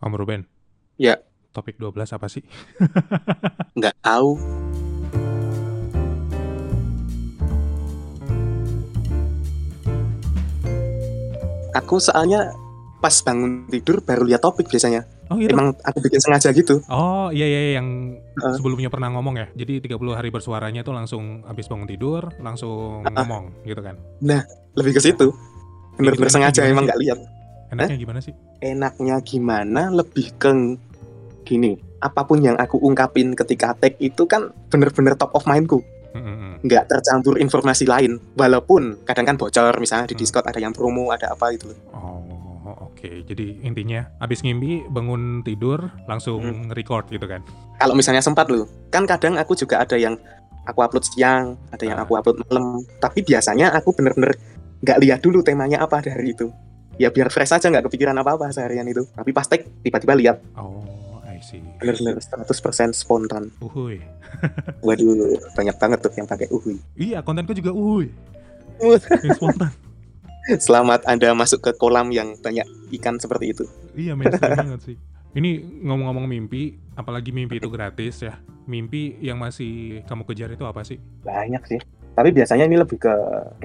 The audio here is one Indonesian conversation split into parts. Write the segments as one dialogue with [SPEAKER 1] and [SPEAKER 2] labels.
[SPEAKER 1] Om Ruben,
[SPEAKER 2] Ya,
[SPEAKER 1] topik 12 apa sih?
[SPEAKER 2] nggak tahu. Aku soalnya pas bangun tidur baru lihat topik biasanya.
[SPEAKER 1] Oh gitu.
[SPEAKER 2] Emang aku bikin sengaja gitu.
[SPEAKER 1] Oh iya iya yang
[SPEAKER 2] Heeh.
[SPEAKER 1] sebelumnya pernah ngomong ya. Jadi 30 hari bersuaranya tuh langsung habis bangun tidur langsung
[SPEAKER 2] Heeh.
[SPEAKER 1] ngomong gitu kan.
[SPEAKER 2] Lebih ke situ. Bener-bener sengaja emang nggak lihat.
[SPEAKER 1] Enaknya gimana sih?
[SPEAKER 2] Enaknya gimana? Lebih ke gini. Apa pun yang aku ungkapin ketika tag itu kan bener-bener top of mindku. Nggak tercampur informasi lain. Walaupun kadang kan bocor misalnya di
[SPEAKER 1] Hmm.
[SPEAKER 2] Discord ada yang promo, ada apa gitu.
[SPEAKER 1] Oh oke. Jadi intinya habis ngimpi bangun tidur langsung
[SPEAKER 2] Hmm.
[SPEAKER 1] record gitu kan.
[SPEAKER 2] kalau misalnya sempat loh kan kadang aku juga ada yang aku upload siang ada yang
[SPEAKER 1] Ah.
[SPEAKER 2] aku upload malam tapi biasanya aku bener-bener nggak lihat dulu temanya apa dari itu ya biar fresh aja nggak kepikiran apa-apa seharian itu tapi pas tag tiba-tiba lihat
[SPEAKER 1] Oh I see.
[SPEAKER 2] bener-bener 100% spontan
[SPEAKER 1] Uhuy.
[SPEAKER 2] waduh banyak banget tuh yang pakai uhui
[SPEAKER 1] Iya kontenku juga uhuy. Yang spontan.
[SPEAKER 2] selamat anda masuk ke kolam yang banyak ikan seperti itu
[SPEAKER 1] Iya mainstream banget sih. Ini ngomong-ngomong mimpi, apalagi mimpi itu gratis ya. Mimpi yang masih kamu kejar itu apa sih?
[SPEAKER 2] banyak sih tapi biasanya ini lebih ke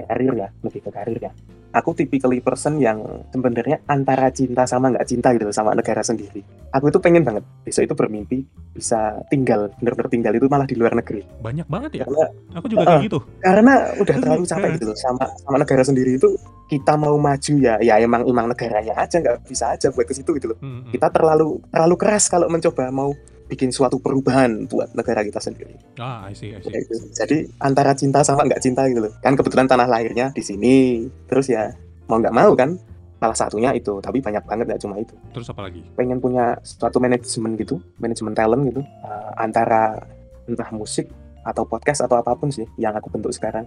[SPEAKER 2] karir ya lebih ke karir ya aku typically person yang sebenarnya antara cinta sama nggak cinta gitu sama negara sendiri aku itu pengen banget besok itu bermimpi bisa tinggal bener-bener tinggal itu malah di luar negeri
[SPEAKER 1] Banyak banget ya.
[SPEAKER 2] karena
[SPEAKER 1] Aku juga kayak gitu.
[SPEAKER 2] karena udah terlalu capek gitu loh sama sama negara sendiri itu kita mau maju ya ya emang emang negaranya aja nggak bisa aja buat ke situ gitu loh
[SPEAKER 1] Mm-mm.
[SPEAKER 2] kita terlalu terlalu keras kalau mencoba mau bikin suatu perubahan buat negara kita sendiri
[SPEAKER 1] Ah, I see, I see.
[SPEAKER 2] Gitu. Jadi antara cinta sama nggak cinta gitu loh. Kan kebetulan tanah lahirnya di sini. Terus ya mau nggak mau kan salah satunya itu. Tapi banyak banget nggak cuma itu.
[SPEAKER 1] Terus apa lagi?
[SPEAKER 2] Pengen punya suatu manajemen gitu, manajemen talent gitu. Eh, antara entah musik atau podcast atau apa pun sih yang aku bentuk sekarang.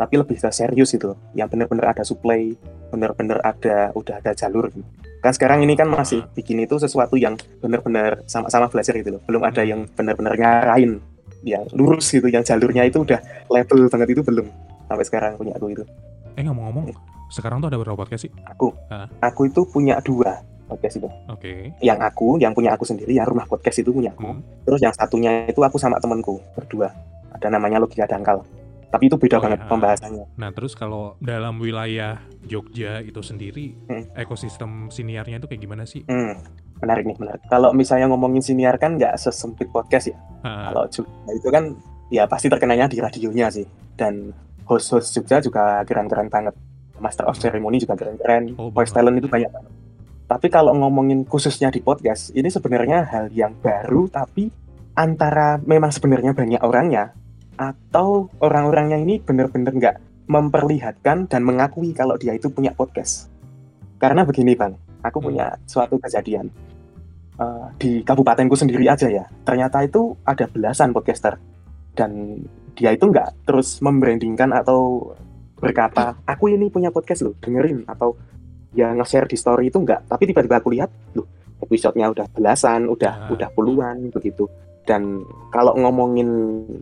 [SPEAKER 2] Tapi lebih ke serius itu. Yang bener-bener ada supply, bener-bener ada udah ada jalur gitu. Kan sekarang ini kan masih bikin itu sesuatu yang bener-bener sama-sama belajar gitu loh. Belum ada yang bener-bener ngarahin yang lurus gitu, yang jalurnya itu udah level banget itu belum sampai sekarang punya aku itu.
[SPEAKER 1] Eh ngomong-ngomong, sekarang tuh ada berapa podcast sih?
[SPEAKER 2] Aku,
[SPEAKER 1] Ah.
[SPEAKER 2] aku itu punya dua podcast itu.
[SPEAKER 1] Oke.
[SPEAKER 2] Yang aku, yang punya aku sendiri, yang rumah podcast itu punya aku.
[SPEAKER 1] Hmm.
[SPEAKER 2] Terus yang satunya itu aku sama temenku berdua. Ada namanya Logika Dangkal. Tapi itu beda
[SPEAKER 1] Oh,
[SPEAKER 2] banget
[SPEAKER 1] iya.
[SPEAKER 2] pembahasannya.
[SPEAKER 1] Nah terus kalau dalam wilayah Jogja itu sendiri,
[SPEAKER 2] Hmm.
[SPEAKER 1] ekosistem siniarnya itu kayak gimana sih?
[SPEAKER 2] Hmm, menarik nih, menarik. Kalau misalnya ngomongin siniar kan nggak sesempit podcast ya. Kalau Jogja itu kan ya pasti terkenanya di radionya sih. Dan host-host Jogja juga keren-keren banget. Master of Ceremony juga keren-keren.
[SPEAKER 1] Oh,
[SPEAKER 2] Voice talent itu banyak banget. Tapi kalau ngomongin khususnya di podcast, ini sebenarnya hal yang baru tapi antara memang sebenarnya banyak orangnya atau orang-orangnya ini benar-benar nggak memperlihatkan dan mengakui kalau dia itu punya podcast. Karena begini bang, aku
[SPEAKER 1] Hmm.
[SPEAKER 2] punya suatu kejadian Eh, di kabupatenku sendiri aja ya. Ternyata itu ada belasan podcaster dan dia itu nggak terus membrandingkan atau berkata aku ini punya podcast loh dengerin atau ya nge-share di story itu enggak tapi tiba-tiba aku lihat loh episodenya udah belasan
[SPEAKER 1] Ah.
[SPEAKER 2] udah udah puluhan begitu dan kalau ngomongin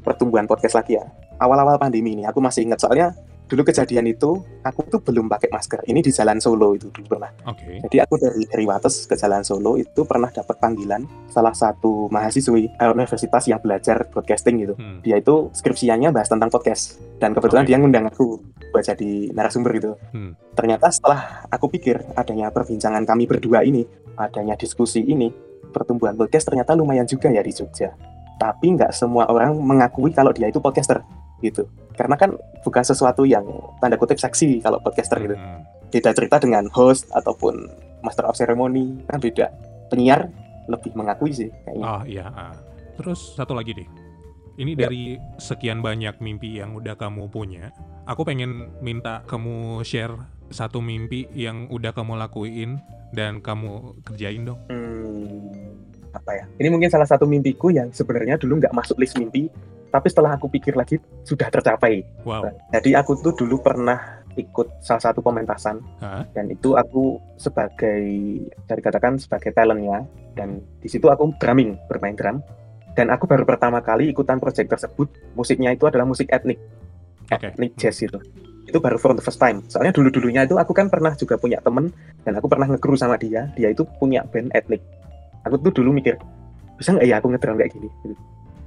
[SPEAKER 2] pertumbuhan podcast lagi ya awal-awal pandemi ini aku masih ingat soalnya dulu kejadian itu aku tuh belum pakai masker ini di Jalan Solo itu dulu pernah
[SPEAKER 1] Oke.
[SPEAKER 2] jadi aku dari dari Wates ke Jalan Solo itu pernah dapat panggilan salah satu mahasiswi eh, universitas yang belajar broadcasting gitu
[SPEAKER 1] Hmm.
[SPEAKER 2] dia itu skripsiannya bahas tentang podcast dan kebetulan
[SPEAKER 1] Oke.
[SPEAKER 2] dia ngundang aku buat jadi narasumber gitu.
[SPEAKER 1] Hmm.
[SPEAKER 2] Ternyata setelah aku pikir adanya perbincangan kami berdua ini, adanya diskusi ini, pertumbuhan podcast ternyata lumayan juga ya di Jogja. Tapi nggak semua orang mengakui kalau dia itu podcaster gitu. Karena kan bukan sesuatu yang tanda kutip seksi kalau podcaster gitu.
[SPEAKER 1] Hmm.
[SPEAKER 2] Beda cerita dengan host ataupun master of ceremony kan beda. Penyiar lebih mengakui sih kayaknya.
[SPEAKER 1] Oh iya. ah. Terus satu lagi deh. Ini
[SPEAKER 2] Ya.
[SPEAKER 1] dari sekian banyak mimpi yang udah kamu punya, aku pengen minta kamu share satu mimpi yang udah kamu lakuin dan kamu kerjain dong.
[SPEAKER 2] Hmm, apa ya? Ini mungkin salah satu mimpiku yang sebenarnya dulu nggak masuk list mimpi, tapi setelah aku pikir lagi sudah tercapai.
[SPEAKER 1] Wow.
[SPEAKER 2] Jadi aku tuh dulu pernah ikut salah satu pementasan
[SPEAKER 1] Hah?
[SPEAKER 2] dan itu aku sebagai bisa dikatakan sebagai talentnya dan di situ aku drumming bermain drum dan aku baru pertama kali ikutan project tersebut musiknya itu adalah musik etnik
[SPEAKER 1] Oke.
[SPEAKER 2] etnik jazz itu itu baru for the first time soalnya dulu dulunya itu aku kan pernah juga punya temen dan aku pernah nge-crew sama dia dia itu punya band etnik aku tuh dulu mikir bisa nggak ya aku ngedrum kayak gini gitu.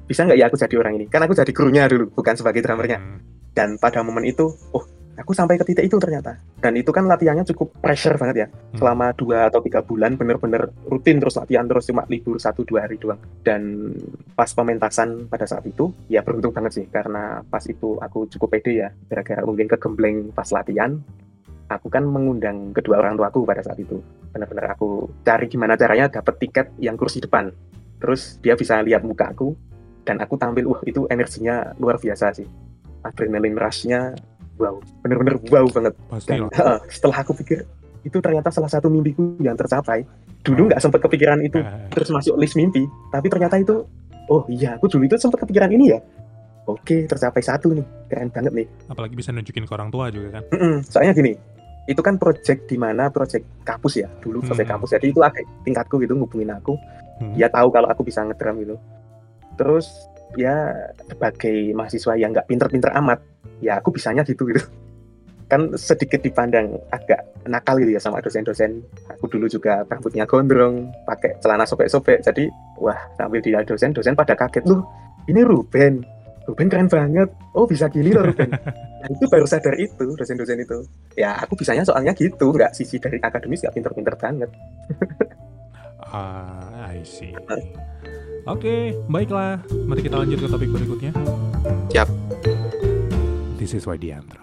[SPEAKER 2] Bisa nggak ya aku jadi orang ini? Kan aku jadi krunya dulu bukan sebagai drummernya. Dan pada momen itu oh aku sampai ke titik itu ternyata. Dan itu kan latihannya cukup pressure banget ya.
[SPEAKER 1] Hmm.
[SPEAKER 2] selama dua atau tiga bulan bener-bener rutin terus latihan terus cuma libur satu dua hari doang. Dan pas pementasan pada saat itu ya beruntung banget sih. Karena pas itu aku cukup pede ya. Gara-gara mungkin kegembleng pas latihan aku kan mengundang kedua orang tuaku pada saat itu. Benar-benar aku cari gimana caranya dapat tiket yang kursi depan. Terus dia bisa lihat muka aku dan aku tampil wah itu energinya luar biasa sih. Adrenalin rush-nya wow. Bener-bener wow banget.
[SPEAKER 1] Pasti
[SPEAKER 2] dan heeh, setelah aku pikir itu ternyata salah satu mimpiku yang tercapai. Dulu nggak sempat kepikiran itu
[SPEAKER 1] Ah,
[SPEAKER 2] terus masuk list mimpi. Tapi ternyata itu oh iya aku dulu itu sempat kepikiran ini ya. Oke tercapai satu nih. Keren banget nih.
[SPEAKER 1] Apalagi bisa nunjukin ke orang tua juga kan.
[SPEAKER 2] Mm-mm, soalnya gini itu kan project di mana project kampus ya. Dulu project
[SPEAKER 1] Hmm.
[SPEAKER 2] kampus. Jadi itu ada tingkatku gitu ngubungin aku.
[SPEAKER 1] Hmm.
[SPEAKER 2] dia tahu kalau aku bisa ngedrum gitu terus ya sebagai mahasiswa yang nggak pinter-pinter amat ya aku bisanya gitu gitu. Kan sedikit dipandang agak nakal gitu ya sama dosen-dosen. Aku dulu juga rambutnya gondrong pakai celana sobek-sobek. Jadi wah sambil dia dosen dosen pada kaget. Loh ini Ruben. Ruben keren banget. Oh bisa gini loh Ruben. Nah itu baru sadar itu dosen-dosen itu. Ya aku bisanya soalnya gitu. Nggak sisi dari akademis nggak pinter-pinter banget
[SPEAKER 1] Ah, I see. Oke, baiklah. Mari kita lanjut ke topik berikutnya.
[SPEAKER 2] Siap.
[SPEAKER 1] This is why the.